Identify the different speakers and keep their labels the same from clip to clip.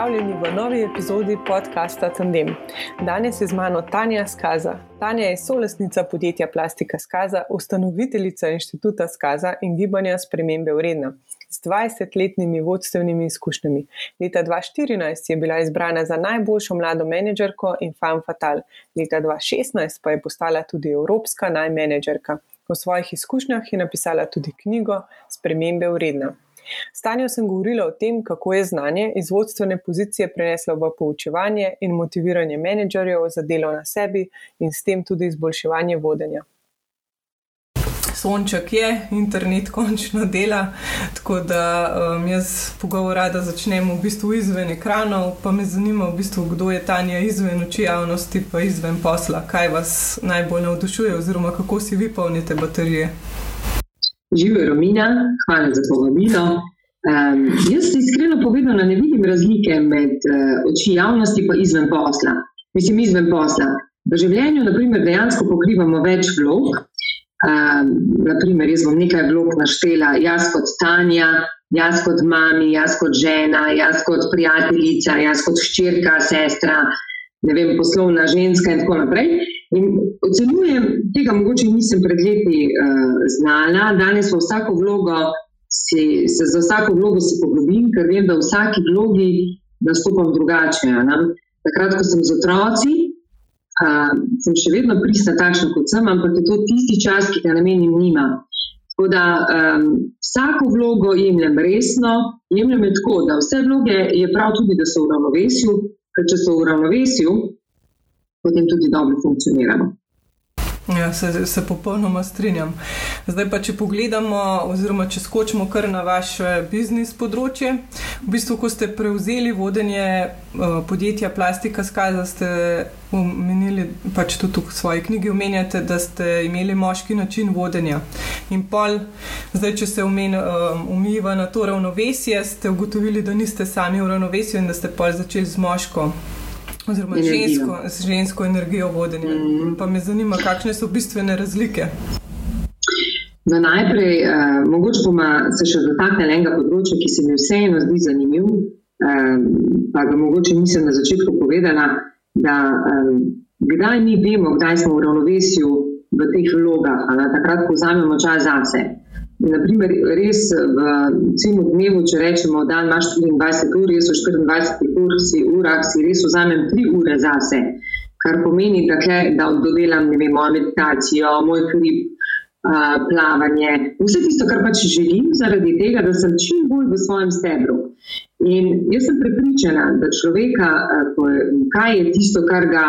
Speaker 1: Pozdravljeni v novi epizodi podcasta Tandem. Danes je z mano Tanja Skaza. Tanja je solastnica podjetja Plastika Skaza, ustanoviteljica inštituta Skaza in gibanja Spremembe vredna. Z 20-letnimi vodstvenimi izkušnjami. Leta 2014 je bila izbrana za najboljšo mlado menedžerko in fan fatal, leta 2016 pa je postala tudi evropska najmenedžerka. O svojih izkušnjah je napisala tudi knjigo Spremembe vredna. S Tanjo sem govorila o tem, kako je znanje iz vodstvene pozicije preneslo v poučevanje in motiviranje menedžerjev za delo na sebi in s tem tudi izboljševanje vodenja. Sonček je, internet končno dela, tako da um, jaz pogovor rada začnem v bistvu izven ekranov, pa me zanima v bistvu, kdo je Tanja izven oči javnosti, pa izven posla, kaj vas najbolj navdušuje oziroma kako si vi polnite baterije.
Speaker 2: Živijo Romina, hvala za povabilo. Um, jaz iskreno povedano ne vidim razlike med uh, oči javnosti in izven posla. Mislim, izven posla. V življenju, naprimer, dejansko pokrivamo več vlog. Um, naprimer, jaz bom nekaj vlog naštela, jaz kot Tanja, jaz kot mami, jaz kot žena, jaz kot prijateljica, jaz kot ščirka, sestra, ne vem, poslovna ženska in tako naprej. In ocenjujem, tega mogoče nisem pred leti uh, znala, danes v vsako vlogo si, se za vsako vlogo se poglobim, ker vem, da v vsaki vlogi nastopam drugače. Ne? Takrat, ko sem z otroci, uh, sem še vedno pristna takšna kot sem, ampak je to tisti čas, ki ga namenim njima. Tako da um, vsako vlogo jemljem resno, jemljem tako, da vse vloge je prav tudi, da so v ravnovesju, ker če so v ravnovesju, potem tudi dobro funkcioniramo.
Speaker 1: Ja, se, se popolnoma strinjam. Zdaj pa, če pogledamo, oziroma če skočimo kar na vaše biznis področje. V bistvu, ko ste prevzeli vodenje uh, podjetja Plastika Skaza, ste omenili, pač tudi v svoji knjigi omenjate, da ste imeli moški način vodenja. In pol, zdaj, če se umiva uh, na to ravnovesje, ste ugotovili, da niste sami v ravnovesju in da ste pol začeli z moško oziroma žensko, žensko energijo vodenja. Mm. Pa me zanima, kakšne so bistvene razlike.
Speaker 2: Za najprej, uh, mogoče bomo se še dotaknili enega področja, ki se mi vseeno zdi zanimiv. Um, pa ga mogoče nisem na začetku povedala, da um, kdaj mi vemo, kdaj smo v ravnovesju v teh vlogah, takrat, ko vzamemo čas zase. Naprimer, res v celem dnevu, če rečemo, da imaš 24 ur, jaz v 24 ur, si urah, si res vzamem 3 ure zase, kar pomeni, da, kle, da dodelam vem, mojo meditacijo, moj hrib, plavanje, vse tisto, kar pač želim, zaradi tega, da sem čim bolj v svojem stebru. In jaz sem prepričana, da človeka, kaj je tisto, kar ga.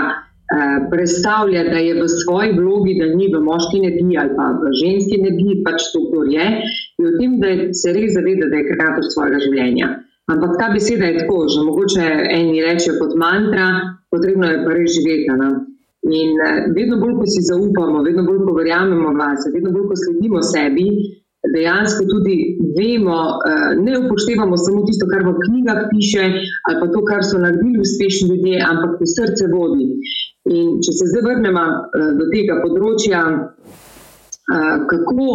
Speaker 2: Eh, predstavlja, da je v svoji vlogi, da ni v moški energiji ali pa v ženski energiji, pač to, kar je, in v tem, da se res zaveda, da je kreator svojega življenja. Ampak ta beseda je tako, že mogoče eni rečejo kot mantra, potrebno je pa res živeti. Ne? In eh, vedno bolj, ko si zaupamo, vedno bolj, ko verjamemo v vas, vedno bolj, ko sledimo sebi, dejansko tudi vemo, eh, ne upoštevamo samo tisto, kar v knjigah piše, ali pa to, kar so naredili uspešni ljudje, ampak te srce vodi. In če se zdaj vrnemo eh, do tega področja, eh, kako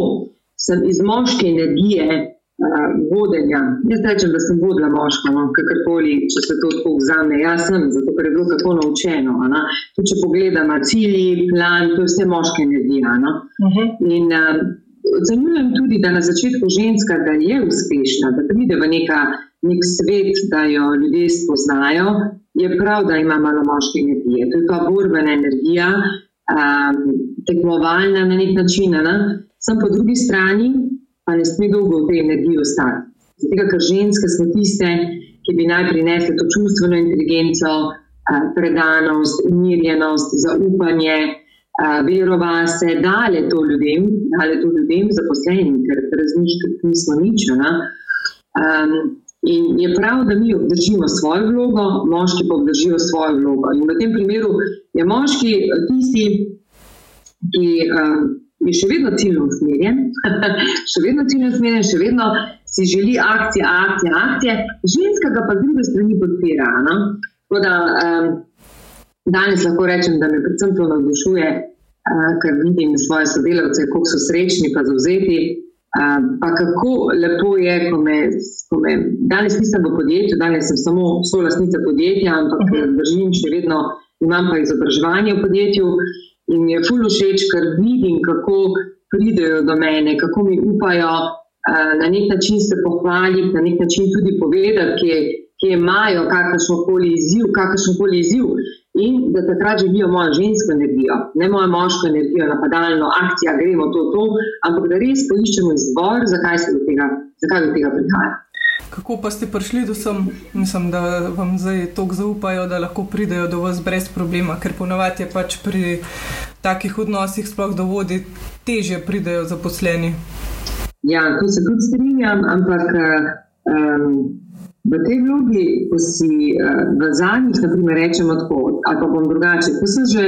Speaker 2: sem iz moške energije. Vodenja. Jaz rečem, da sem vodila moška, no, kakorkoli, če se to tako vzame. Jaz sem, zato ker je bilo tako naučeno. Tudi če pogledamo cilji, plan, to je vse moška energija. No. Uh -huh. In Ocenjujem tudi, da na začetku ženska, da je uspešna, da pride v neka, nek svet, da jo ljudje spoznajo, je prav, da ima malo moške energije. To je ta borbena energija, um, tekmovalna na nek način. Ne? Sem po drugi strani, pa ne sme dolgo v tej energiji ostati. Zato, ker ženske smo tiste, ki bi naj prinesle to čustveno inteligenco, predanost, umirjenost, zaupanje verova se dale to ljudem, dale to ljudem zaposlenim, ker brez njih nismo nič. Um, in je prav, da mi obdržimo svojo vlogo, moški pa obdržijo svojo vlogo. In v tem primeru je moški tisti, ki um, je še vedno ciljno usmerjen, še vedno ciljno usmerjen, še vedno si želi akcije, akcije, akcije, ženska pa z druge strani podpira. Tako da um, Danes lahko rečem, da me predvsem to navdušuje, ker vidim svoje sodelavce, kako so srečni in zauzeti. Pa kako lepo je, ko me, ko me danes nisem v podjetju, danes sem samo solasnica podjetja, ampak uh mhm. -huh. držim še vedno, imam pa izobraževanje v podjetju in mi je fully všeč, ker vidim, kako pridejo do mene, kako mi upajo na nek način se pohvaliti, na nek način tudi povedati, kje, kje imajo kakršno koli izziv, kakršno koli izziv in da takrat živijo mojo žensko energijo, ne mojo moško energijo, napadalno akcijo, gremo to, to, ampak da res poiščemo izbor, zakaj se do tega, zakaj do tega prihaja.
Speaker 1: Kako pa ste prišli do sem, mislim, da vam zdaj tako zaupajo, da lahko pridejo do vas brez problema, ker ponovadi je pač pri takih odnosih, sploh do vodi, teže pridejo zaposleni.
Speaker 2: Ja, tu se tudi strinjam, ampak um, v tej vlogi, ko si uh, v zadnjih, naprimer, rečemo tako, ali pa bom drugače, ko sem že,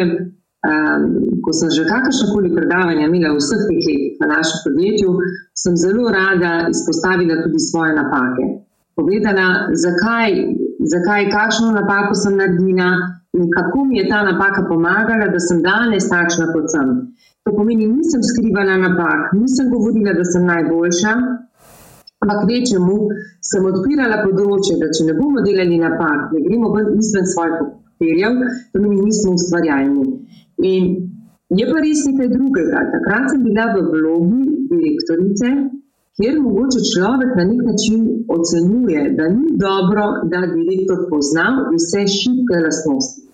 Speaker 2: um, ko sem že kakršnakoli predavanja imela v vseh teh letih v našem podjetju, sem zelo rada izpostavila tudi svoje napake. Povedala, zakaj, zakaj kakšno napako sem naredila in kako mi je ta napaka pomagala, da sem danes takšna kot sem. To pomeni, nisem skrivala napak, nisem govorila, da sem najboljša, ampak večjemu sem odpirala področje, da če ne bomo delali napak, ne gremo ven izven svojih papirjev, to mi nismo ustvarjalni. In je pa res nekaj drugega. Takrat sem bila v vlogi direktorice, kjer mogoče človek na nek način ocenjuje, da ni dobro, da direktor pozna vse šibke lastnosti.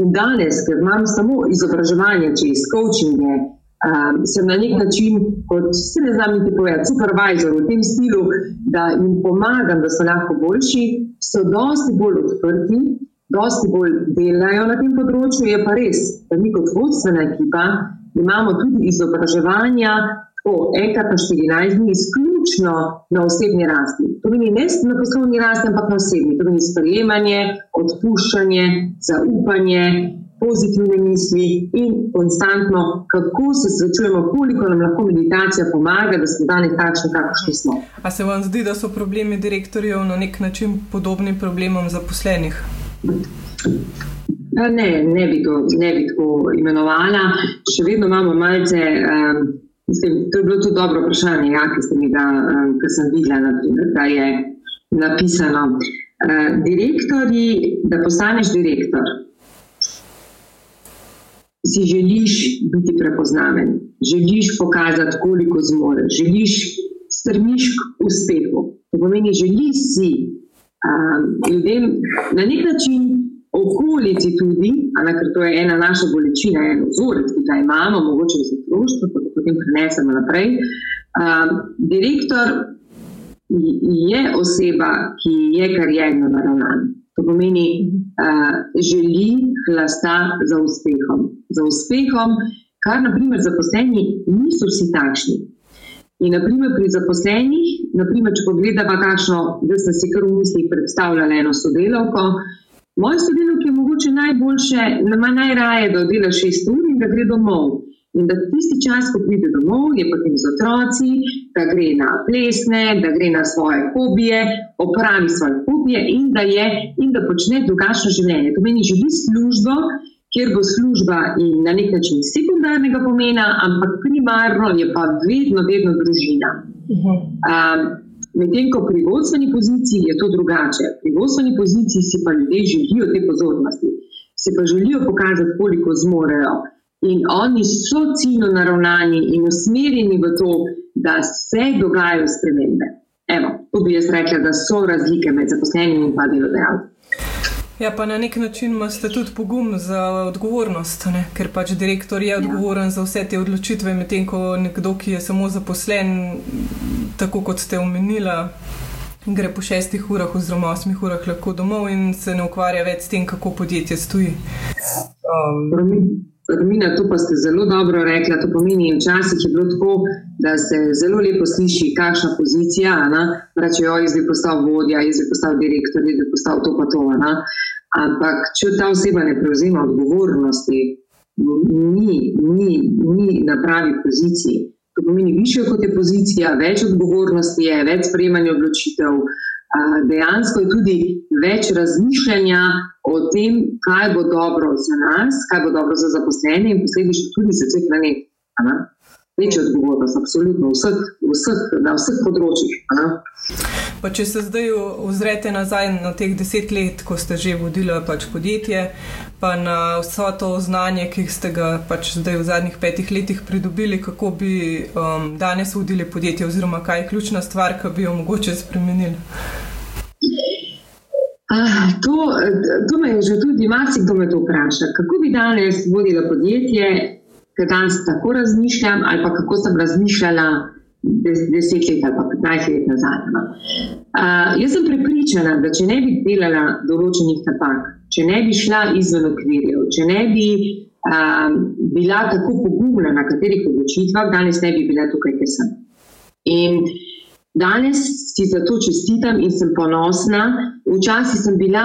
Speaker 2: In danes, ker imam samo izobraževanje, če iz coachinga, um, sem na nek način, kot se ne znam niti povedati, supervisor v tem stilu, da jim pomagam, da so lahko boljši, so dosti bolj odprti, dosti bolj delajo na tem področju. Je pa res, da mi kot vodstvena ekipa imamo tudi izobraževanja. Enkrat na 14 dni, izključno na osebni rasti. To ni ne na poslovni rasti, ampak na osebni. To ni sprejemanje, odpuščanje, zaupanje, pozitivne misli in konstantno, kako se srečujemo, koliko nam lahko meditacija pomaga, da smo danes takšni, kakršni smo.
Speaker 1: A se vam zdi, da so problemi direktorjev na nek način podobni problemom zaposlenih?
Speaker 2: Ne, ne bi to ne bi tako imenovala. Še vedno imamo malce. Um, mislim, to je bilo tudi dobro vprašanje, ja, ki, ga, um, ki sem videla, naprimer, da je napisano. Direktorji, da postaneš direktor, si želiš biti prepoznaven, želiš pokazati, koliko zmoreš, želiš strmiš k uspehu. To pomeni, želiš si um, ljudem na nek način okolici tudi, ali ker to je ena naša bolečina, en vzorec, ki ga imamo, mogoče za otroštvo, pa to potem prenesemo naprej. Um, direktor je oseba, ki je karjerno naravnana. To pomeni, uh, želi hlasta za uspehom. Za uspehom, kar naprimer zaposleni niso vsi takšni. In naprimer pri zaposlenih, naprimer, če pogledamo, kakšno, da sem si kar v mislih predstavljala eno sodelovko. Moj sodelovki je mogoče najboljše, najraje, da oddela šest ur in da gre domov. In da tisti čas, ko pride domov, je potem z otroci, da gre na plesne, da gre na svoje hobije, opravi svoje hobije in da, je, in da počne drugačno življenje. To meni želi službo, kjer bo služba in na nek način sekundarnega pomena, ampak primarno je pa vedno, vedno družina. Um, Medtem ko pri vodstveni poziciji je to drugače. Pri vodstveni poziciji si pa ljudje želijo te pozornosti, si pa želijo pokazati, koliko zmorejo. In oni so ciljno naravnani in usmerjeni v to, da se dogajajo spremembe. Evo, tu bi jaz rekla, da so razlike med zaposlenimi in pa delodajalci.
Speaker 1: Ja, pa na nek način imate tudi pogum za odgovornost, ne? ker pač direktor je ja. odgovoren za vse te odločitve, medtem ko nekdo, ki je samo zaposlen, tako kot ste omenila, gre po šestih urah oziroma osmih urah lahko domov in se ne ukvarja več s tem, kako podjetje stoji.
Speaker 2: Um, Romina, to pa ste zelo dobro rekli. To pomeni, včasih je bilo tako, da se zelo lepo sliši, kakšna pozicija. Reče, jo, jaz bi postal vodja, jaz bi postal direktor, jaz bi postal to pa to. Na? Ampak, če ta oseba ne prevzema odgovornosti, ni, ni, ni na pravi poziciji. To pomeni, više kot je pozicija, več odgovornosti je, več sprejemanja odločitev, dejansko je tudi več razmišljanja o tem, kaj bo dobro za nas, kaj bo dobro za zaposlene in posledično tudi za cel planet. Večja odgovornost, absolutno vseh, vseh, na vseh področjih.
Speaker 1: Pa če se zdaj ozrete nazaj na teh deset let, ko ste že vodili pač podjetje, pa na vso to znanje, ki ste ga pač zdaj v zadnjih petih letih pridobili, kako bi um, danes vodili podjetje, oziroma kaj je ključna stvar, ki bi jo mogoče spremenili.
Speaker 2: Uh, to, to me je že tudi marsikdo me to vpraša. Kako bi danes vodila podjetje, ker danes tako razmišljam, ali pa kako sem razmišljala deset let ali pa petnajst let nazaj. No. Uh, jaz sem prepričana, da če ne bi delala določenih napak, če ne bi šla izven okvirjev, če ne bi um, bila tako pogumna na katerih odločitvah, danes ne bi bila tukaj, kjer sem. In danes si za to čestitam in sem ponosna. Včasih sem bila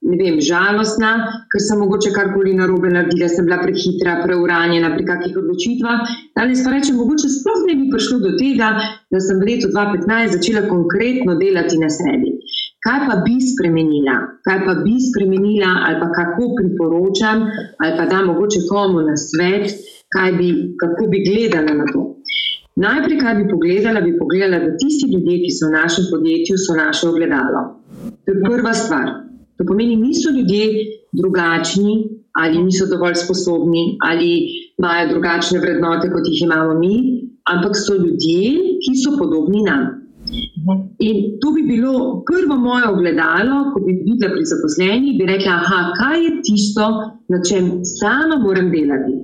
Speaker 2: ne vem, žalostna, ker sem mogoče karkoli narobe naredila, sem bila prehitra, preuranjena pri kakih odločitvah. Danes pa rečem, mogoče sploh ne bi prišlo do tega, da sem v letu 2015 začela konkretno delati na sebi. Kaj pa bi spremenila, kaj pa bi spremenila, ali pa kako priporočam, ali pa da mogoče komu na svet, bi, kako bi gledala na to. Najprej, kaj bi pogledala, bi pogledala, da tisti ljudje, ki so v našem podjetju, so naše ogledalo. To je prva stvar. To pomeni, niso ljudje drugačni ali niso dovolj sposobni ali imajo drugačne vrednote, kot jih imamo mi, ampak so ljudje, ki so podobni nam. In to bi bilo prvo moje ogledalo, ko bi videla pri zaposlenih, bi rekla, aha, kaj je tisto, na čem sama moram delati.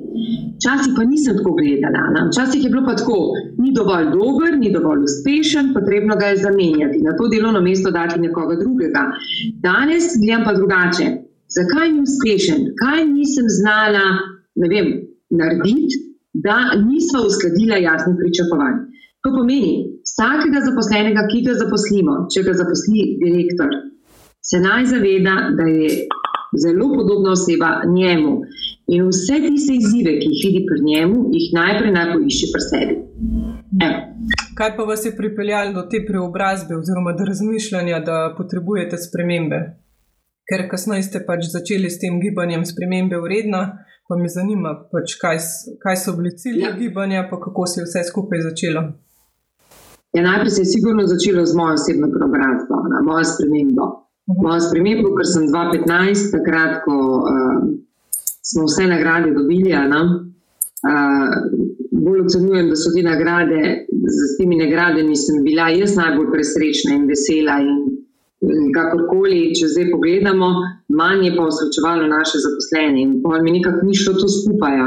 Speaker 2: Včasih pa nisem tako gledala. Včasih je bilo pa tako, ni dovolj dober, ni dovolj uspešen, potrebno ga je zamenjati, na to delovno mesto dati nekoga drugega. Danes gledam pa drugače. Zakaj ni uspešen, kaj nisem znala vem, narediti, da nismo uskladila jasnih pričakovanj. To pomeni, vsakega zaposlenega, ki ga zaposlimo, če ga zaposli direktor, se naj zaveda, da je zelo podobna oseba njemu. In vse tiste izzive, ki jih vidi pri njemu, jih najprej naj poišče pri sebi. Evo.
Speaker 1: Kaj pa vas je pripeljalo do te preobrazbe, oziroma do razmišljanja, da potrebujete spremembe? Ker kasneje ste pač začeli s tem gibanjem spremembe vredna, pa me zanima, pač kaj, kaj so bili cilji ja. gibanja, pa kako se je vse skupaj začelo.
Speaker 2: Ja, najprej se je sigurno začelo z mojo osebno preobrazbo, na mojo spremembo. Mhm. Mojo spremembo, ker sem 2015, takrat, ko uh, smo vse nagrade dobili. Uh, bolj ocenjujem, da so te nagrade, z temi nagradami sem bila jaz najbolj presrečna in vesela. In, in kakorkoli, če zdaj pogledamo, manj je pa osrečevalo naše zaposlene. In pa mi nekako ni šlo to skupaj.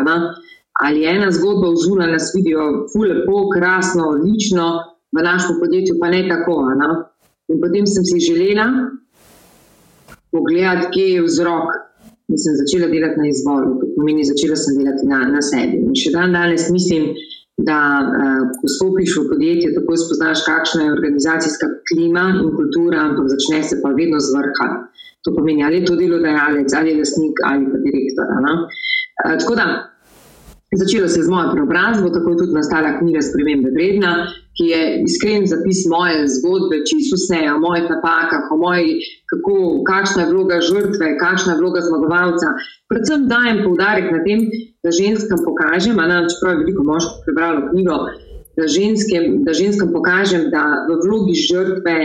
Speaker 2: Ali je ena zgodba v zunanjem, nas vidijo, fulepo, krasno, odlično v našem podjetju pa ne tako. No? In potem sem si želela pogledati, kje je vzrok. In sem začela delati na izvoru, to pomeni, začela sem delati na, na sebi. In še dan danes mislim, da uh, ko stopiš v podjetje, tako spoznaš, kakšna je organizacijska klima in kultura, ampak začne se pa vedno z vrha. To pomeni, ali je to delodajalec, ali je lastnik, ali pa direktor. Uh, tako da, začela se z mojo preobrazbo, tako je tudi nastala knjiga Spremembe vredna, ki je iskren zapis moje zgodbe, čisto vse o mojih napakah, o moji, kako, kakšna je vloga žrtve, kakšna je vloga zmagovalca. Predvsem dajem poudarek na tem, da ženskam pokažem, a nam čeprav je veliko moških prebralo knjigo, da, ženske, da ženskam pokažem, da v vlogi žrtve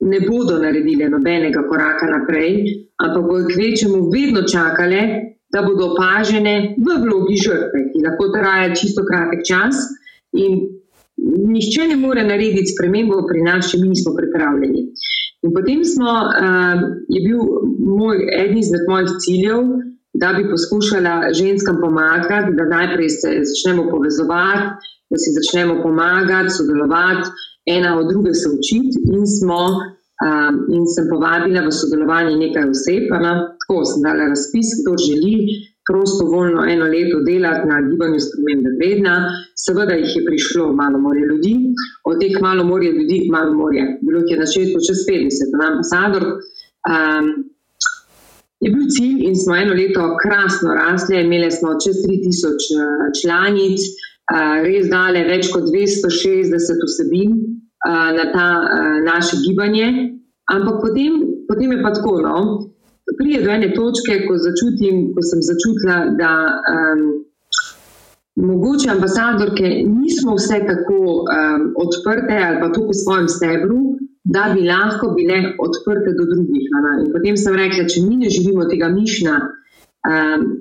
Speaker 2: ne bodo naredile nobenega koraka naprej, ampak bodo kvečemu vedno čakale, da bodo opažene v vlogi žrtve, ki lahko traja čisto kratek čas. In Nihče ne more narediti spremembo pri nas, če mi nismo pripravljeni. In potem smo, uh, je bil moj, eden izmed mojih ciljev, da bi poskušala ženskam pomagati, da najprej se začnemo povezovati, da si začnemo pomagati, sodelovati, ena od druge se učiti. In, smo, uh, in sem povabila v sodelovanje nekaj oseb, na, tako sem dala razpis, kdo želi prostovoljno eno leto delati na gibanju spremembe vredna. Seveda jih je prišlo malo more ljudi, od teh malo more ljudi, malo more, bilo je na začetku čez 50, na ambasador. Um, je bil cilj in smo eno leto krasno rasli, imeli smo čez 3000 uh, članic, uh, res dale več kot 260 vsebin na ta naše gibanje. Ampak potem, potem je pa tako, no, pride do ene točke, ko, začutim, ko sem začutila, da um, mogoče ambasadorke nismo vse tako um, odprte ali pa tukaj v svojem stebru, da bi lahko bile odprte do drugih. In potem sem rekla, če mi ne živimo tega mišlja,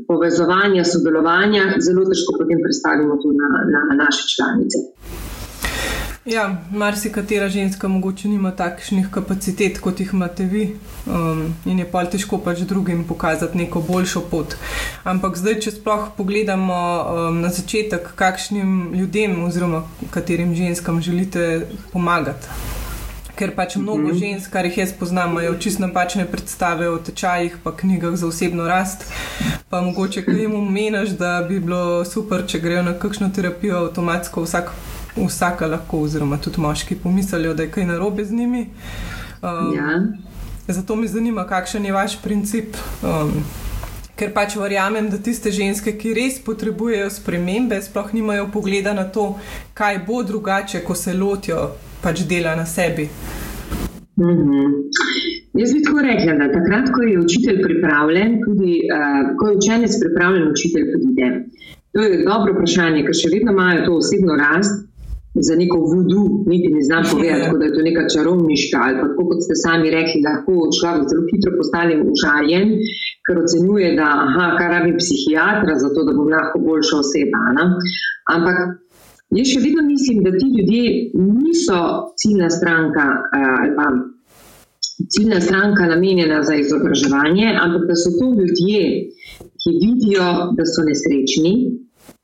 Speaker 2: povezovanja, sodelovanja, zelo težko potem predstavimo to na, na, na naše članice.
Speaker 1: Ja, marsikatera ženska mogoče nima takšnih kapacitet, kot jih imate vi, um, in je pa težko pač drugim pokazati neko boljšo pot. Ampak zdaj, če sploh pogledamo um, na začetek, kakšnim ljudem oziroma katerim ženskam želite pomagati. Ker pač mnogo mm -hmm. žensk, kar jih jaz poznam, imajo čisto napačne predstave o tečajih, pa knjigah za osebno rast. Pa mogoče, kaj jim omeniš, da bi bilo super, če grejo na kakšno terapijo avtomatsko vsak vsaka lahko, oziroma tudi moški, pomislijo, da je kaj narobe z njimi. Um, ja. Zato me zanima, kakšen je vaš princip. Um, ker pač verjamem, da tiste ženske, ki res potrebujejo spremembe, sploh nimajo pogleda na to, kaj bo drugače, ko se lotijo pač dela na sebi.
Speaker 2: Mm -hmm. Jaz bi tako rekla, da takrat, ko je učitelj pripravljen, tudi uh, ko je učenec pripravljen, učitelj pride. To je dobro vprašanje, ker še vedno imajo to osebno rast, za neko vodu, niti ne znam povedati, da je to neka čarovniška ali pa kot ste sami rekli, lahko človek zelo hitro postane užaljen, ker ocenjuje, da aha, kar rabi psihiatra, zato da bo lahko boljša oseba. Ne? Ampak jaz še vedno mislim, da ti ljudje niso ciljna stranka eh, ali pa. Ciljna stranka namenjena za izobraževanje, ampak da so to ljudje, ki vidijo, da so nesrečni.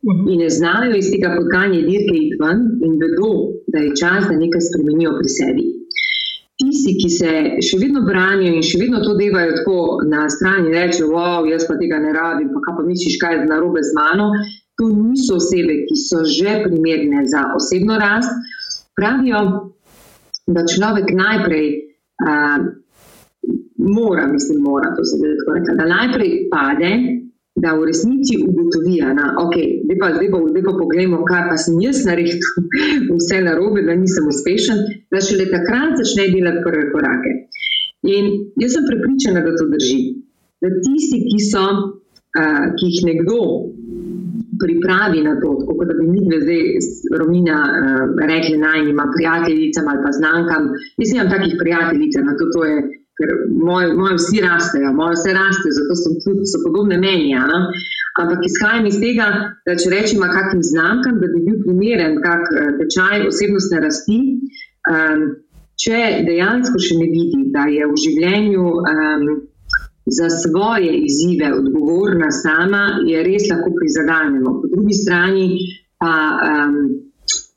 Speaker 2: In ne znajo iz tega podganja dirke iti ven in vedo, da je čas, da nekaj spremenijo pri sebi. Tisti, ki se še vedno branijo in še vedno to delajo tako na strani, rečejo, wow, jaz pa tega ne rabim, pa kaj pa misliš, kaj je narobe z mano. To niso osebe, ki so že primerne za osebno rast. Pravijo, da človek najprej uh, mora, mislim, mora, to se zdaj tako reče, da najprej pade da v resnici ugotovi, da okay, je pa zdaj, zdaj pa pogledamo, kaj pa sem jaz naredil, vse narobe, da nisem uspešen, da šele takrat začne delati prve korake. In jaz sem prepričana, da to drži. Da tisti, ki, so, uh, ki jih nekdo pripravi na to, kot da bi mi zdaj Romina uh, rekli najnjima prijateljicam ali pa znankam, jaz imam takih prijateljic, na to, to je ker moji moj vsi rastejo, moji vse rastejo, zato so tudi so podobne meni. Ja? Ampak izhajam iz tega, da če rečemo, kakim znamkam, da bi bil primeren kak eh, tečaj osebnostne rasti. Um, če dejansko še ne vidi, da je v življenju um, za svoje izzive odgovorna sama, je res lahko prizadanjeno. Po drugi strani pa um,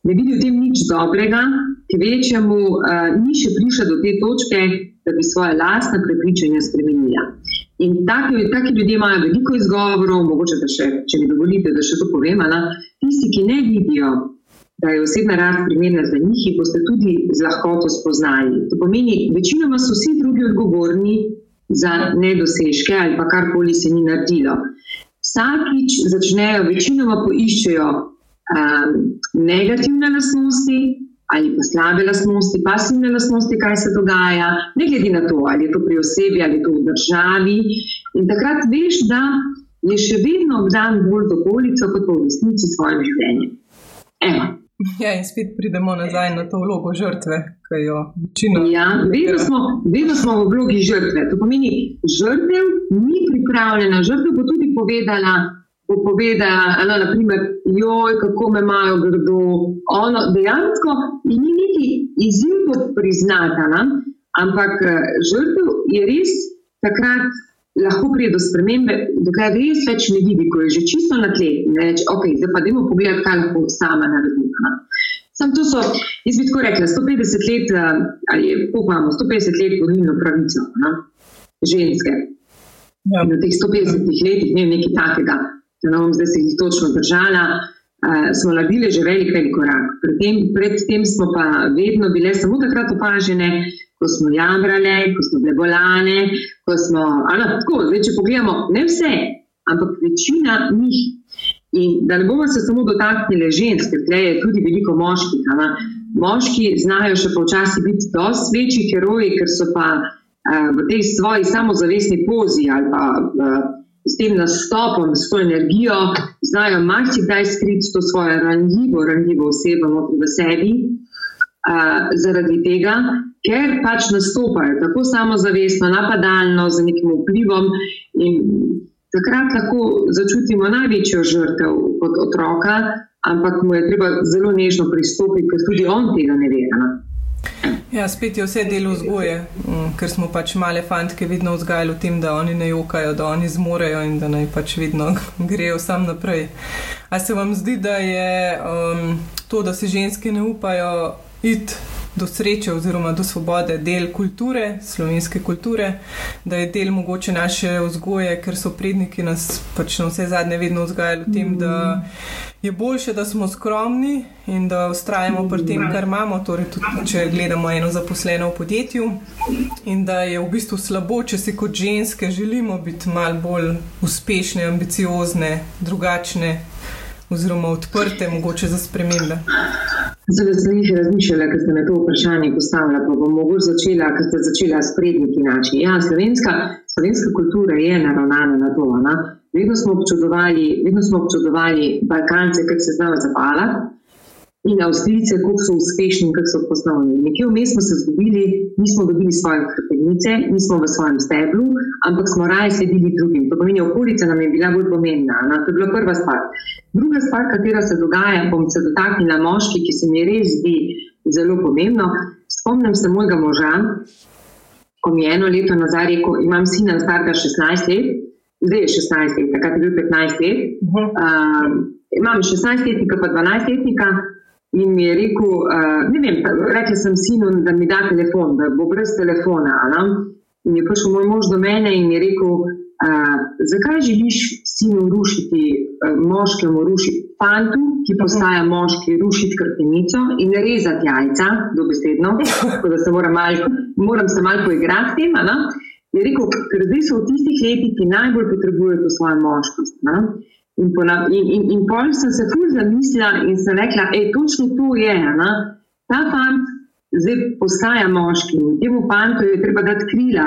Speaker 2: ne vidi v tem nič dobrega, ki večjemu uh, ni še prišla do te točke, da bi svoje lastne prepričanja spremenila. In taki, taki ljudje imajo veliko izgovorov, mogoče da še, če mi dovolite, da še to povem. Na, tisti, ki ne vidijo, da je osebna rast primerna za njih, jih boste tudi z lahkoto spoznali. To pomeni, večinoma so vsi drugi odgovorni za nedosežke ali pa karkoli se ni naredilo. Vsakič začnejo, večinoma poiščejo um, negativne lastnosti, ali pa slabe lastnosti, pasivne lastnosti, kaj se dogaja, ne glede na to, ali je to pri osebi ali to v državi. In takrat veš, da je še vedno obdan bolj z okolico, kot v resnici svojim življenjem. Evo.
Speaker 1: Ja, in spet pridemo nazaj na to vlogo žrtve, ki jo večino.
Speaker 2: Ja, vedno smo, vedno smo v vlogi žrtve. To pomeni, žrtev ni pripravljena, žrtev bo tudi povedala, bo povedala, eno, naprimer, joj, kako me imajo grdo. Ono, dejansko ni niti izziv to priznati, ampak eh, žrtev je res takrat. Lahko pride do spremembe, dokaj res več ne vidi, ko je že čisto na tleh. Reče, ok, zdaj pa idemo pogledati, kaj lahko sama naredim. Sam to so, jaz bi tako rekla, 150 let, eh, ali pa 150 let volilno pravico, na? ženske. Ja. Na teh 150 letih, ne nekaj takega, da ne bom zdaj se jih točno držala, uh, smo naredili že velik, velik korak. Predtem, predtem smo pa vedno bile samo takrat opažene, ko smo jamrale, ko smo bile bolane, ko smo, ali tako, zdaj če pogledamo, ne vse, ampak večina njih. In da ne bomo se samo dotaknili žensk, ker je tudi veliko moških. Ali? Moški znajo še počasi biti dosti večji heroji, ker so pa uh, v tej svoji samozavestni pozi ali pa uh, s tem nastopom, s to energijo, znajo marsikdaj skriti to svojo ranljivo, ranljivo osebo v sebi, uh, zaradi tega, ker pač nastopajo tako samozavestno, napadalno, z nekim vplivom. Takrat lahko začutimo največjo žrtev kot otroka, ampak mu je treba zelo nežno pristopiti, ker tudi on tega ne ve. Ne?
Speaker 1: Ja, spet je vse delo vzgoje, mm, ker smo pač male fantke vedno vzgajali v tem, da oni ne jokajo, da oni zmorejo in da naj pač vedno grejo sam naprej. A se vam zdi, da je um, to, da se ženske ne upajo iti do sreče oziroma do svobode, del kulture, slovenske kulture, da je del mogoče naše vzgoje, ker so predniki nas pač na vse zadnje vedno vzgajali v tem, da je boljše, da smo skromni in da ustrajamo pri tem, kar imamo, torej tudi če gledamo eno zaposleno v podjetju in da je v bistvu slabo, če si kot ženske želimo biti mal bolj uspešne, ambiciozne, drugačne oziroma odprte, mogoče za spremembe.
Speaker 2: Zelo sem jih razmišljala, ker ste me to vprašanje postavili. Pa bom mogoče začela, ker ste začela s predniki naši. Ja, slovenska, slovenska kultura je naravnana na to. Na? Vedno smo občudovali, vedno smo občudovali Balkance, ker se znajo zapalati in Avstrijce, kako so uspešni in kako so poslovni. Nekje vmes smo se zgubili, nismo dobili svoje hrbtenice, nismo v svojem steblu, ampak smo raje sledili drugim. To pomeni, okolica nam je bila bolj pomembna. Na, to je bila prva stvar. Druga stvar, katera se dogaja, bom se dotaknila moški, ki se mi res zdi zelo pomembno. Spomnim se mojega moža, ko mi je eno leto nazaj rekel, imam sina starega 16 let, zdaj je 16 let, takrat je bil 15 let. Uh, imam 16 letnika, pa 12 letnika. In mi je rekel, uh, ne vem, rekel sem sinu, da mi da telefon, da bo brez telefona. Ali? In je prišel moj mož do mene in je rekel, uh, zakaj želiš sinu rušiti, uh, moškemu rušiti, fantu, ki postaja moški, rušiti krtenico in rezati jajca, dobesedno, tako da se moram, mal, moram se malo poigrati s tem. Je rekel, ker zdaj so v tistih letih, ki najbolj potrebujejo svojo moškost. Ne? In, in, in, in pol sem se fuz zamislila in sem rekla, da je točno to je. Na? Ta fant zdaj postaja moški in temu fantu je treba dati krila.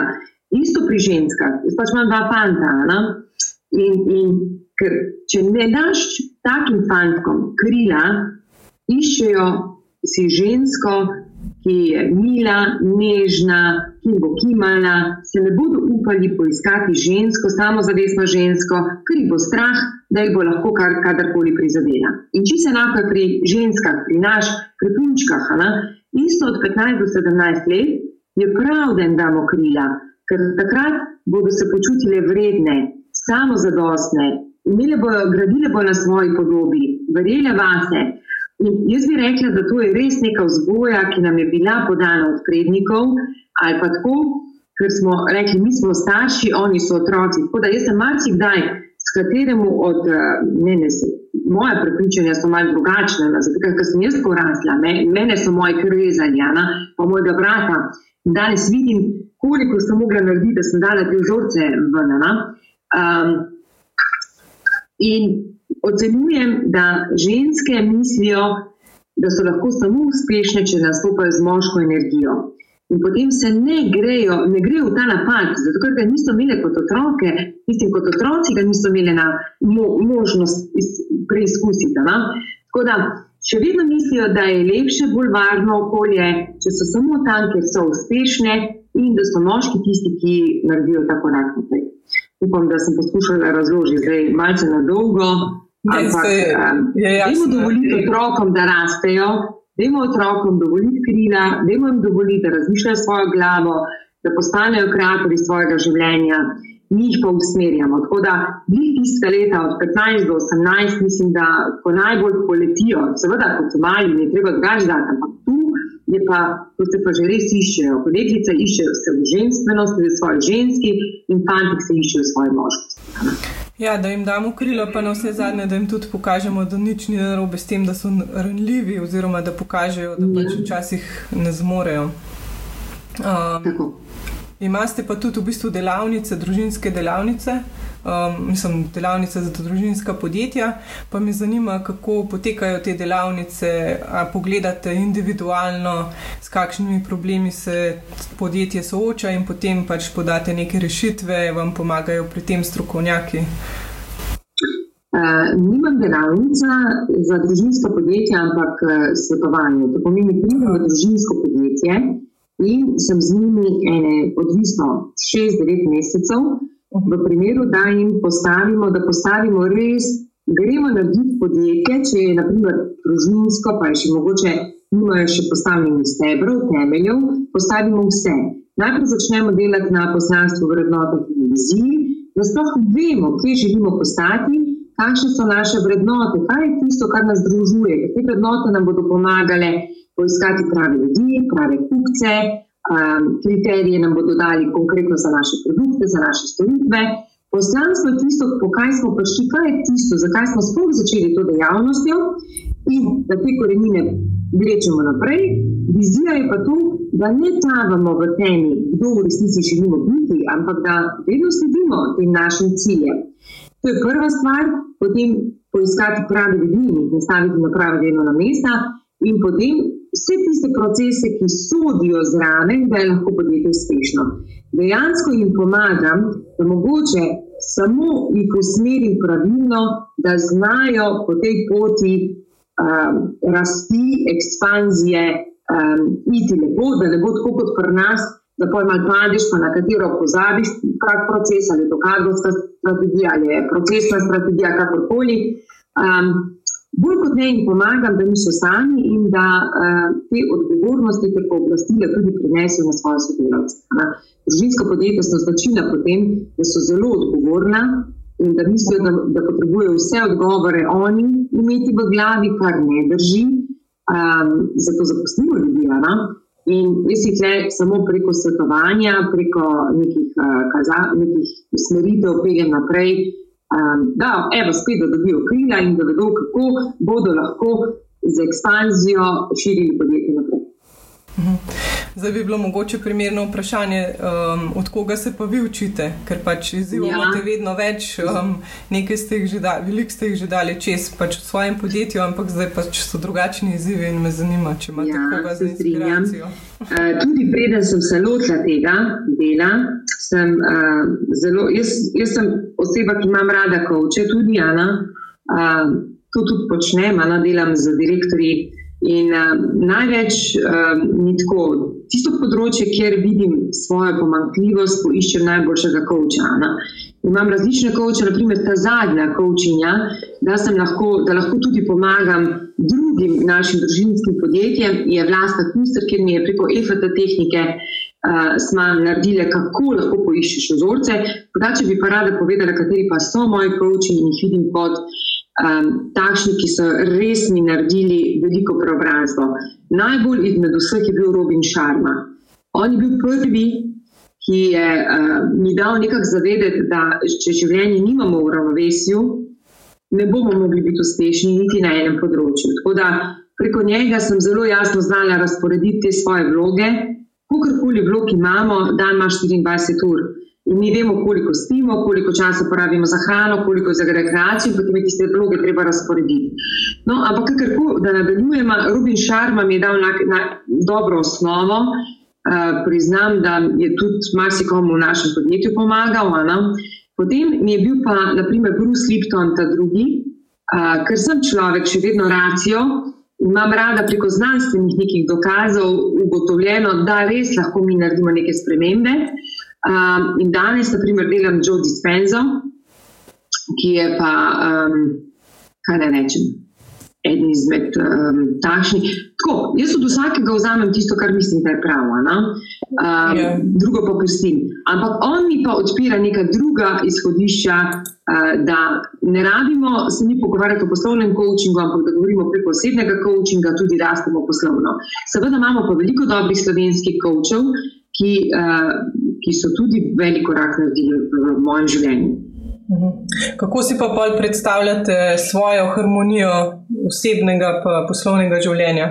Speaker 2: Isto pri ženskah, jaz pač imam dva fanta. In, in ker, če ne daš takim fantkom krila, iščejo si žensko, ki je mila, nežna, ki bo kimala, se ne bodo upali poiskati žensko, samozavestno žensko, ker jih bo strah, da jih bo lahko kar, kadarkoli prizadela. In če se enako pri ženskah, pri naš, pri punčkah, ne, isto od 15 do 17 let, je prav, da jim damo krila, ker takrat bodo se počutile vredne, samozadostne, imele bojo, gradile bojo na svoji podobi, verjele vase. In jaz bi rekla, da to je res neka vzgoja, ki nam je bila podana od prednikov, ali pa tako, ker smo rekli, mi smo starši, oni so otroci. Tako da jaz sem marsikdaj s kateremu od ne, ne, moje prepričanja so malce drugačne, zato ker sem jaz porasla, me, mene so moji krvezali, pa mojega brata. Danes vidim, koliko sem mogla narediti, da sem dala te vzorce ven. Um, in ocenjujem, da ženske mislijo, da so lahko samo uspešne, če nastopajo z moško energijo. In potem se ne grejo, ne grejo v ta napad, zato ker ga niso imeli kot otroke, mislim, kot otroci ga niso imeli na mo možnost preizkusiti. Na? Tako da še vedno mislijo, da je lepše, bolj varno okolje, če so samo tam, kjer so uspešne in da so moški tisti, ki naredijo ta korak naprej. Upam, da sem poskušala razložiti zdaj malce na dolgo. Ampak, dajmo dovoliti otrokom, da rastejo, dajmo otrokom dovoliti krila, dajmo jim dovoliti, da razmišljajo svojo glavo, da postanejo kreatori svojega življenja, mi jih pa usmerjamo. Tako da, njih tiste leta od 15 do 18, mislim, da ko najbolj poletijo, seveda, kot so mali, ne treba zgažati, ampak tu je pa, ko se pa že res iščejo. Kot deklice iščejo se v ženskosti, v svoji ženski in fantik se iščejo v svoji moškosti.
Speaker 1: Ja, da jim damo krilo, pa na vse zadnje, da jim tudi pokažemo, da nič ni narobe s tem, da so ranljivi, oziroma da pokažejo, da pač ja. včasih ne zmorejo. Um, Imate pa tudi v bistvu delavnice, družinske delavnice, um, mislim, delavnice za družinska podjetja. Pa me zanima, kako potekajo te delavnice. Ali pogledate individualno, s kakšnimi problemi se podjetje sooča, in potem pač podate neke rešitve, vam pomagajo pri tem strokovnjaki.
Speaker 2: Uh, nimam delavnica za družinsko podjetje, ampak uh, svetovanje. To pomeni, da pridem v družinsko podjetje in sem z njimi ene, odvisno 6-9 mesecev, v primeru, da jim postavimo, da postavimo res, gremo narediti podjetje, če je naprimer družinsko, pa je še mogoče, nimajo še postavljenih stebrov, temeljev, postavimo vse. Najprej začnemo delati na poslanstvu, vrednotah in viziji, da sploh vemo, kje želimo postati kakšne so naše vrednote, kaj je tisto, kar nas združuje, te vrednote nam bodo pomagale poiskati prave ljudi, prave kupce, kriterije nam bodo dali konkretno za naše produkte, za naše storitve. Poslanstvo je tisto, po kaj smo prišli, kaj je tisto, zakaj smo sploh začeli to dejavnostjo in da te korenine vlečemo naprej. Vizija je pa to, da ne tavamo v temi, kdo v resnici želimo biti, ampak da vedno sledimo tem našim ciljem. To je prva stvar, potem poiskati prave ljudi in jih nastaviti na prave delovna mesta, in potem vse tiste procese, ki sodijo zraven, da je lahko podjetje uspešno. Dejansko jim pomagam, da mogoče samo jih usmerim pravilno, da znajo po tej poti um, rasti, ekspanzije, um, iti lepo, da ne bo tako kot pri nas da pojma padeš, pa na katero pozabiš, kak proces ali je to kadrovska strategija ali je procesna strategija, kakorkoli. Um, bolj kot ne jim pomagam, da niso sami in da uh, te odgovornosti ter pooblastila tudi prinesijo na svoje sodelavce. Družinska podjetja so značilna po tem, da so zelo odgovorna in da mislijo, da, da potrebujejo vse odgovore oni imeti v glavi, kar ne drži. Um, zato zaposlimo ljudi. In jaz jih le samo preko svetovanja, preko nekih, uh, kaza, nekih usmeritev peljem naprej, da evo, spet da dobijo krila in da vedo, kako bodo lahko z ekspanzijo širili podjetje naprej.
Speaker 1: Mhm. Zdaj bi bilo mogoče primerno vprašanje, um, od koga se pa vi učite, ker pač izzivov ja. imate vedno več, um, nekaj ste jih že dali, veliko ste jih že dali čez pač v svojem podjetju, ampak zdaj pač so drugačni izzivi in me zanima, če imate ja, koga za inspiracijo.
Speaker 2: Uh, tudi preden sem se lotila tega dela, sem uh, zelo, jaz, jaz sem oseba, ki imam rada koče, tudi Ana, uh, to tudi počnem, Ana delam z direktorji. In uh, največ uh, ni tako, tisto področje, kjer vidim svojo pomankljivost, poiščem najboljšega koča. Imam različne koče, naprimer ta zadnja kočinja, da, lahko, da lahko tudi pomagam drugim našim družinskim podjetjem. Je vlasta Kuster, kjer mi je preko EFT tehnike uh, smo naredili, kako lahko poiščeš vzorce. Podače bi pa rada povedala, kateri pa so moji koči in jih vidim kot um, takšni, ki so res mi naredili veliko preobrazbo. Najbolj izmed vseh je bil Robin Sharma. On je bil prvi, ki je uh, mi dal nekako zavedeti, da če življenje nimamo v ravnovesju, ne bomo mogli biti uspešni niti na enem področju. Tako da preko njega sem zelo jasno znala razporediti te svoje vloge. Kakorkoli vlog imamo, dan ima 24 ur. In mi vemo, koliko spimo, koliko časa porabimo za hrano, koliko za rekreacijo, potem je tiste vloge treba razporediti. No, ampak, kakorkoli, da nadaljujemo, Rubin Šarma mi je dal na, na dobro osnovo. Uh, priznam, da je tudi marsikomu v našem podjetju pomagal. Ano? Potem mi je bil pa, naprimer, Bruce Lipton, ta drugi, uh, ker sem človek, še vedno racijo. Imam rada preko znanstvenih nekih dokazov ugotovljeno, da res lahko mi naredimo neke spremembe. Uh, Um, in danes, na primer, delam Joe Dispenzo, ki je pa, um, kaj naj rečem, eden izmed um, takšnih. Tako, jaz od vsakega vzamem tisto, kar mislim, da je prav, um, yeah. Ja. drugo pa pustim. Ampak on mi pa odpira neka druga izhodišča, uh, da ne rabimo se mi pogovarjati o poslovnem coachingu, ampak da govorimo preko osebnega coachinga, tudi rastemo poslovno. Seveda imamo pa veliko dobrih slovenskih coachov, ki, uh, ki so tudi velik korak naredili v mojem življenju.
Speaker 1: Mhm. Kako si pa bolj predstavljate svojo harmonijo osebnega in poslovnega življenja?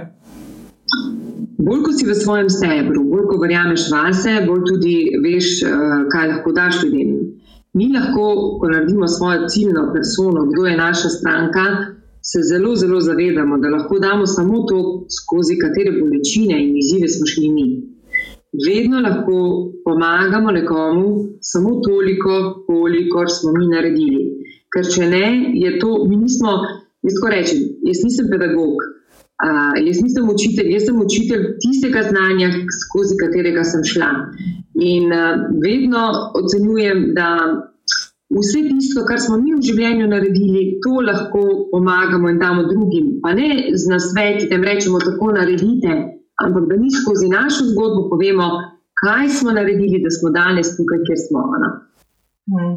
Speaker 2: Bolj ko si v svojem stebru, bolj ko verjameš vase, bolj tudi veš, uh, kaj lahko daš ljudem. Mi lahko, ko naredimo svojo ciljno persono, kdo je naša stranka, se zelo, zelo zavedamo, da lahko damo samo to, skozi katere bolečine in izzive smo šli mi. Vedno lahko pomagamo nekomu samo toliko, kolikor smo mi naredili. Ker če ne, je to, mi nismo, jaz tako rečem, jaz nisem pedagog, uh, jaz nisem učitelj, jaz sem učitelj tistega znanja, skozi katerega sem šla. In uh, vedno ocenjujem, da vse tisto, kar smo mi v življenju naredili, to lahko pomagamo in damo drugim. Pa ne z nasveti, da jim rečemo, tako naredite, ampak da mi skozi našo zgodbo povemo, kaj smo naredili, da smo danes tukaj, kjer smo. No?
Speaker 1: Hmm.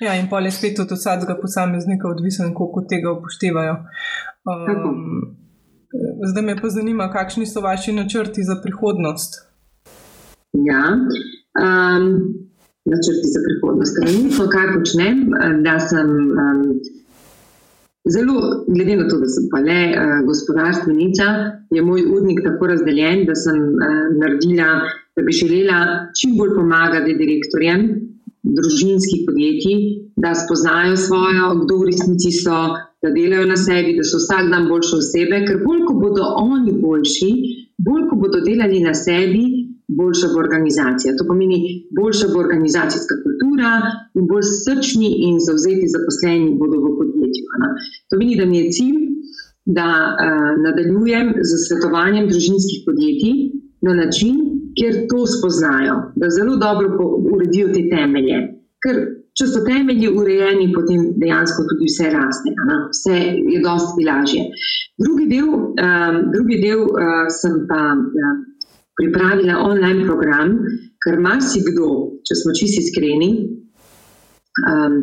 Speaker 1: Ja, in pa je spet od vsakega posameznika odvisen, koliko tega upoštevajo. Um, zdaj me pa zanima, kakšni so vaši načrti za prihodnost.
Speaker 2: Ja, um, načrti za prihodnost. Trenutno, kaj počnem, da sem um, zelo, glede na to, da sem pa le uh, gospodarstvenica, je moj urnik tako razdeljen, da sem uh, naredila, da bi želela čim bolj pomagati direktorjem družinskih podjetij, da spoznajo svojo, kdo v resnici so, da delajo na sebi, da so vsak dan boljše osebe, ker bolj ko bodo oni boljši, bolj ko bodo delali na sebi, boljša bo organizacija. To pomeni, boljša bo organizacijska kultura in bolj srčni in zauzeti zaposleni bodo v podjetju. Ne? To pomeni, da mi je cilj, da uh, nadaljujem z svetovanjem družinskih podjetij na način, kjer to spoznajo, da zelo dobro uredijo te temelje. Ker če so temelji urejeni, potem dejansko tudi vse raste, ne? vse je dosti lažje. Drugi del, um, drugi del uh, sem pa. Uh, pripravila online program, ker marsikdo, če smo čisti iskreni, um,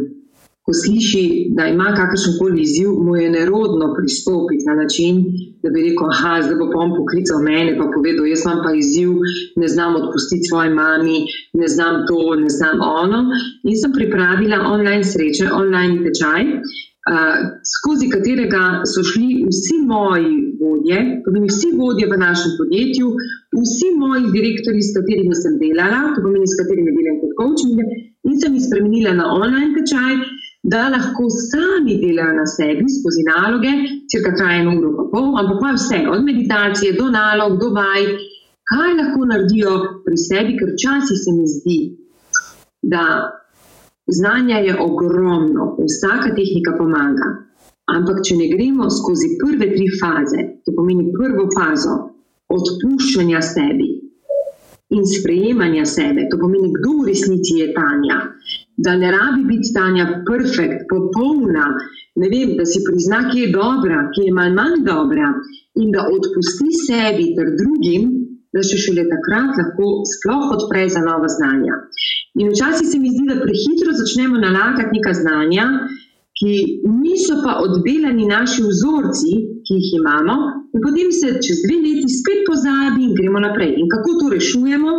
Speaker 2: ko sliši, da ima kakršen koli izziv, mu je nerodno pristopiti na način, da bi rekel: Ah, zdaj bo pa on poklical mene in povedal: Jaz imam pa izziv, ne znam odpustiti svoji mami, ne znam to, ne znam ono. In sem pripravila online sreče, online tečaj. Uh, skozi katerega so šli vsi moji vodje, tudi vsi vodje v našem podjetju, vsi moji direktori, s katerimi sem delala, to pomeni, s katerimi delam kot coaching, in sem jih spremenila na online tečaj, da lahko sami delajo na sebi skozi naloge, cirka traja eno uro pa pol, ampak pa vse, od meditacije do nalog, do vaj, kaj lahko naredijo pri sebi, ker včasih se mi zdi, da znanja je ogromno, vsaka tehnika pomaga. Ampak, če ne gremo skozi prve tri faze, to pomeni prvo fazo, odpuščanja sebi in sprejemanja sebe, to pomeni, kdo v resnici je Tanja. Da ne rabi biti Tanja perfekt, popolna, ne vem, da si prizna, ki je dobra, ki je manj, manj dobra in da odpusti sebi ter drugim, da še šele takrat lahko sploh odpre za nova znanja. In včasih se mi zdi, da prehitro začnemo nalagati neka znanja, ki niso pa oddelani naši vzorci, ki jih imamo, in potem se čez dve leti spet pozabi in gremo naprej. In kako to rešujemo?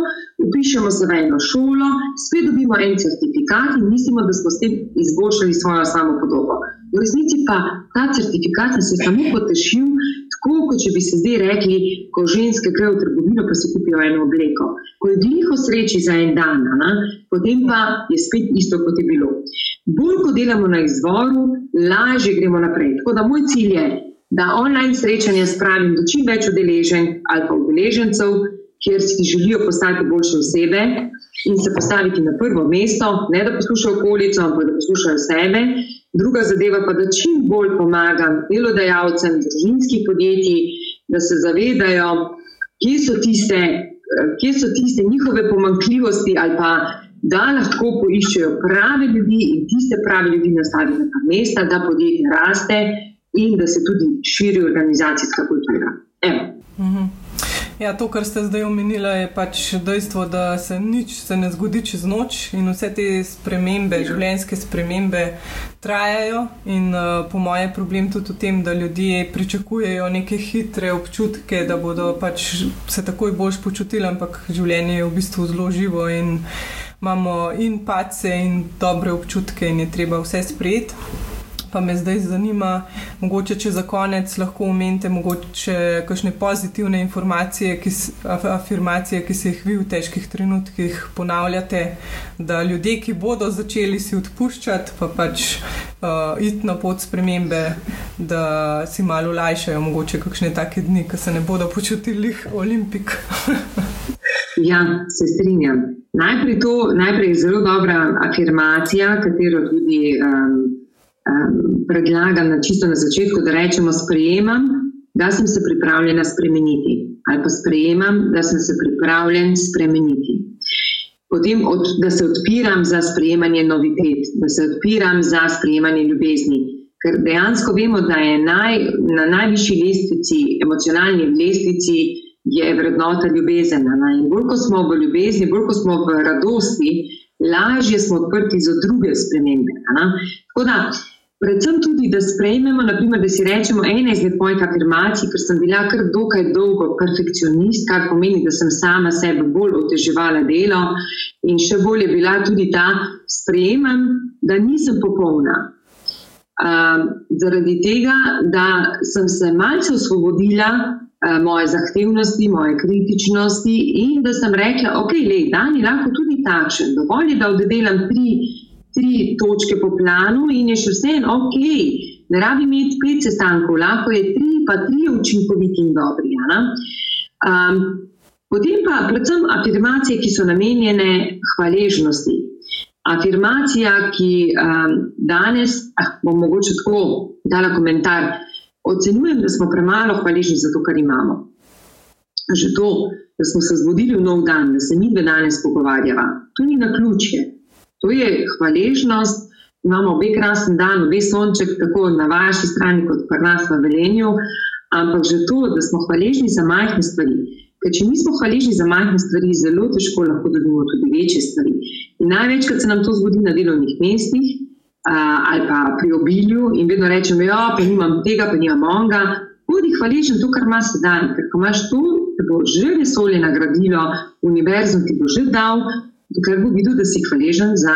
Speaker 2: Upišemo se v eno šolo, spet dobimo en certifikat in mislimo, da smo s tem izboljšali svojo samo podobo. V resnici pa ta certifikat je samo potešil, tako kot če bi se zdaj rekli, ko ženske grejo v trgovino, pa si kupijo eno obleko. Ko je gliho sreči za en dan, na, potem pa je spet isto, kot je bilo. Bolj ko delamo na izvoru, lažje gremo naprej. Tako da moj cilj je, da online srečanje spravim do čim več udeležen ali pa udeležencev, kjer si želijo postati boljše osebe in se postaviti na prvo mesto, ne da poslušajo okolico, ampak da poslušajo sebe. Druga zadeva pa, da čim bolj pomagam delodajalcem, družinskih podjetij, da se zavedajo, kje so tiste, kje so tiste njihove pomankljivosti ali pa da lahko poiščejo prave ljudi in tiste prave ljudi nastavijo na ta mesta, da podjetje raste in da se tudi širi organizacijska kultura. Mhm.
Speaker 1: Ja, to, kar ste zdaj omenili, je pač dejstvo, da se nič se ne zgodi čez noč in vse te spremembe, ja. življenjske spremembe trajajo. In uh, po mojem, problem tudi v tem, da ljudje pričakujejo neke hitre občutke, da bodo pač se takoj bolj počutili, ampak življenje je v bistvu zelo živo in imamo in pace, in dobre občutke, in je treba vse sprejeti. Pa me zdaj zanima, mogoče če za konec lahko omenite mogoče kakšne pozitivne informacije, ki, afirmacije, ki se jih vi v težkih trenutkih ponavljate, da ljudje, ki bodo začeli si odpuščati, pa pač uh, iti na pot spremembe, da si malo lajšajo, mogoče kakšne take dni, ki se ne bodo počutili olimpik.
Speaker 2: Ja, se strinjam. Najprej, to, najprej je zelo dobra afirmacija, katero tudi. Um, um, predlagam na čisto na začetku, da rečemo: sprejemam, da sem se pripravljena spremeniti, ali pa sprejemam, da sem se pripravljen spremeniti. Potem, od, da se odpiram za sprejemanje novitet, da se odpiram za sprejemanje ljubezni. Ker dejansko vemo, da je naj, na najvišji lestvici, emocionalni lestvici, je vrednota ljubezen. In bolj ko smo v ljubezni, bolj ko smo v radosti, lažje smo odprti za druge spremembe. Tako da, predvsem tudi, da sprejmemo, naprimer, da si rečemo ena izmed mojih afirmacij, ker sem bila kar dokaj dolgo perfekcionist, kar pomeni, da sem sama sebe bolj oteževala delo in še bolj je bila tudi ta sprejemam, da nisem popolna. Uh, zaradi tega, da sem se malce osvobodila moje zahtevnosti, moje kritičnosti in da sem rekla, ok, le, dan je lahko tudi takšen, dovolj je, da oddelam tri tri točke po planu in je še vse en ok. Ne rabi imeti pet sestankov, lahko je tri, pa tri učinkoviti in dobri. Um, potem pa predvsem afirmacije, ki so namenjene hvaležnosti. Afirmacija, ki um, danes, ah, bom mogoče tako dala komentar, ocenjujem, da smo premalo hvaležni za to, kar imamo. Že to, da smo se zbudili v nov dan, da se mi dve danes pogovarjava, to ni na ključje. To je hvaležnost. Imamo obe krasen dan, obe sonček, tako na vaši strani, kot pa nas v Velenju. Ampak že to, da smo hvaležni za majhne stvari. Ker če nismo hvaležni za majhne stvari, zelo težko lahko dobimo tudi večje stvari. In največkrat se nam to zgodi na delovnih mestih ali pa pri obilju in vedno rečemo, da ja, pa nimam tega, pa nimam onga. Bodi hvaležen to, kar imaš sedaj, ker ko imaš to, te bo že vesolje nagradilo, univerzum ti bo že dal, dokler bo videl, da si hvaležen za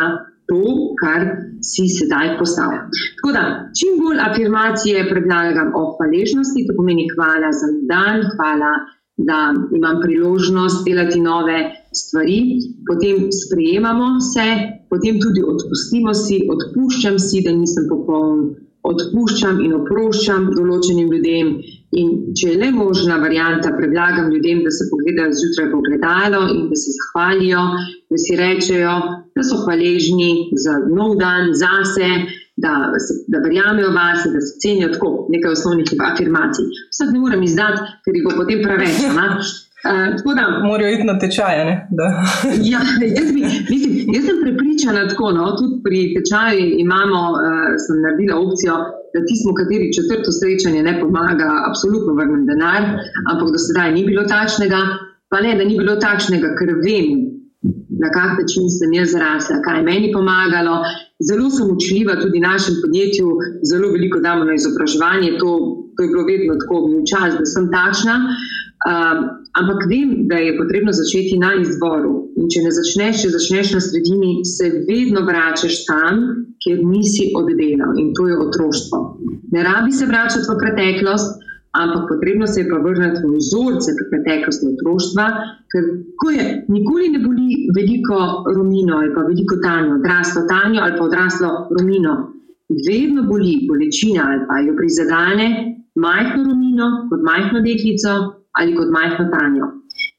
Speaker 2: to, kar si sedaj postavil. Tako da, čim bolj afirmacije predlagam o hvaležnosti, to pomeni hvala za dan, hvala, da imam priložnost delati nove stvari, potem sprejemamo se, potem tudi odpustimo si, odpuščam si, da nisem popoln odpuščam in oproščam določenim ljudem. In če je le možna varijanta, predlagam ljudem, da se pogledajo zjutraj v gledalo in da se zahvalijo, da si rečejo, da so hvaležni za nov dan, zase, da, da verjamejo vase, da se cenijo tako nekaj osnovnih afirmacij. Vsak ne morem izdati, ker jih bo potem preveč.
Speaker 1: Uh, da, Morajo iti na tečaje.
Speaker 2: ja, jaz, bi, mislim, jaz sem prepričana, da no, tudi pri tečaju imamo, uh, sem naredila opcijo, da tisto, kateri četrto srečanje ne pomaga, absolutno vrnem denar, ampak do sedaj ni bilo takšnega. Pa ne, da ni bilo takšnega, ker vem, na kak način sem jaz zrasla, kaj je meni pomagalo. Zelo sem učljiva tudi našem podjetju, zelo veliko damo na izobraževanje, to, to je bilo vedno tako, mi včasih, da sem takšna. Um, ampak vem, da je potrebno začeti na izvoru. In če ne začneš, če začneš na sredini, se vedno vračaš tam, kjer nisi oddelal in to je otroštvo. Ne rabi se vračati v preteklost, ampak potrebno se je pa vrniti v vzorce preteklosti otroštva, ker je, nikoli ne boli veliko romino ali pa veliko tanjo, odraslo tanjo ali pa odraslo romino. Vedno boli bolečina ali pa jo prizadene majhno romino kot majhno deklico ali kot majhno tanjo.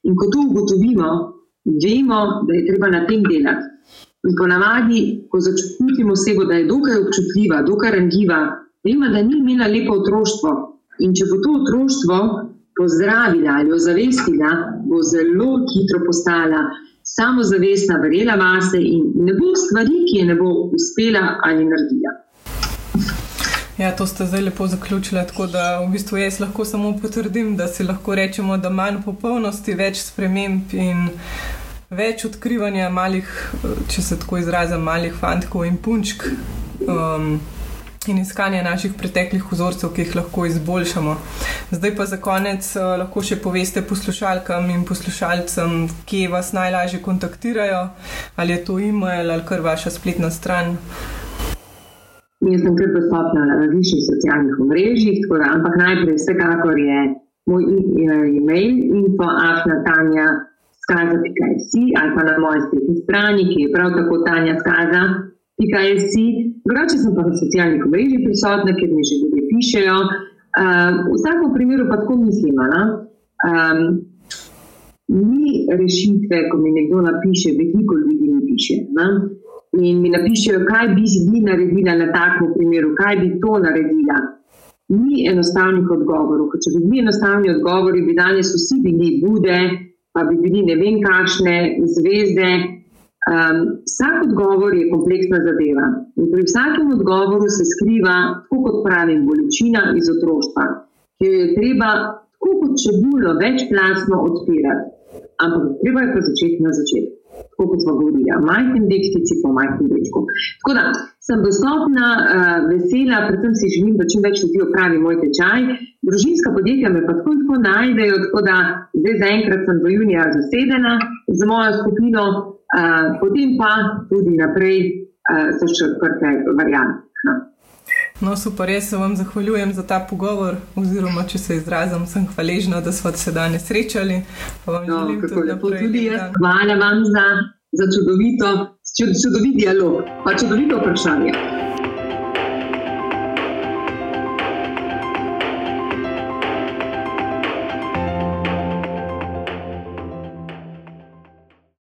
Speaker 2: In ko to ugotovimo, vemo, da je treba na tem delati. In ponavadi, ko začutimo osebo, da je dokaj občutljiva, dokaj ranljiva, vemo, da ni imela lepo otroštvo. In če bo to otroštvo pozdravila ali ozavestila, bo zelo hitro postala samozavestna, verjela vase in ne bo stvari, ki je ne bo uspela ali naredila.
Speaker 1: Ja, to ste zdaj lepo zaključili. Tako da v bistvu jaz lahko samo potrdim, da si lahko rečemo, da manj popolnosti, več sprememb in več odkrivanja malih, če se tako izrazim, malih fantkov in punčk. Um, In iskanje naših preteklih vzorcev, ki jih lahko izboljšamo. Zdaj pa za konec uh, lahko še poveste poslušalkam in poslušalcem, kje vas najlažje kontaktirajo, ali je to e-mail ali kar vaša spletna stran.
Speaker 2: Jaz sem kar dostopna na različnih socialnih omrežjih, da, ampak najprej vsekakor je moj e-mail info.afnatanja skaza.si ali pa na moji spletni strani, ki je prav tako tanja skaza.si. Drugače sem pa na socialnih omrežjih prisotna, ker mi že ljudje pišejo. Uh, v vsakem primeru pa tako mislim, um, ni rešitve, ko mi nekdo napiše, veliko ljudi mi piše. Ne? In mi napišejo, kaj bi vi naredila na takem primeru, kaj bi to naredila. Ni enostavnih odgovorov. Če bi bili enostavni odgovori, bi danes vsi bili bude, pa bi bili ne vem kakšne zvezde. Um, vsak odgovor je kompleksna zadeva. In pri vsakem odgovoru se skriva, tako kot pravim, bolečina iz otroštva, ki jo je treba, tako kot čebulo, večplastno odpirati. Ampak treba je pa začeti na začetku tako kot smo govorili, majhnim dekstici, pa majhnim dečkom. Tako da sem dostopna, uh, vesela, predvsem si želim, da čim več ljudi opravi moj tečaj. Družinska podjetja me pa tako in tako najdejo, tako da zdaj zaenkrat sem do junija zasedena z mojo skupino, potem pa tudi naprej uh, so še odprte variante.
Speaker 1: No, super, jaz se vam zahvaljujem za ta pogovor, oziroma če se izrazim, sem hvaležna, da smo se danes srečali.
Speaker 2: No, tudi, tudi jaz. Hvala vam za, za čudovito, čudovit dialog, pa čudovito vprašanje.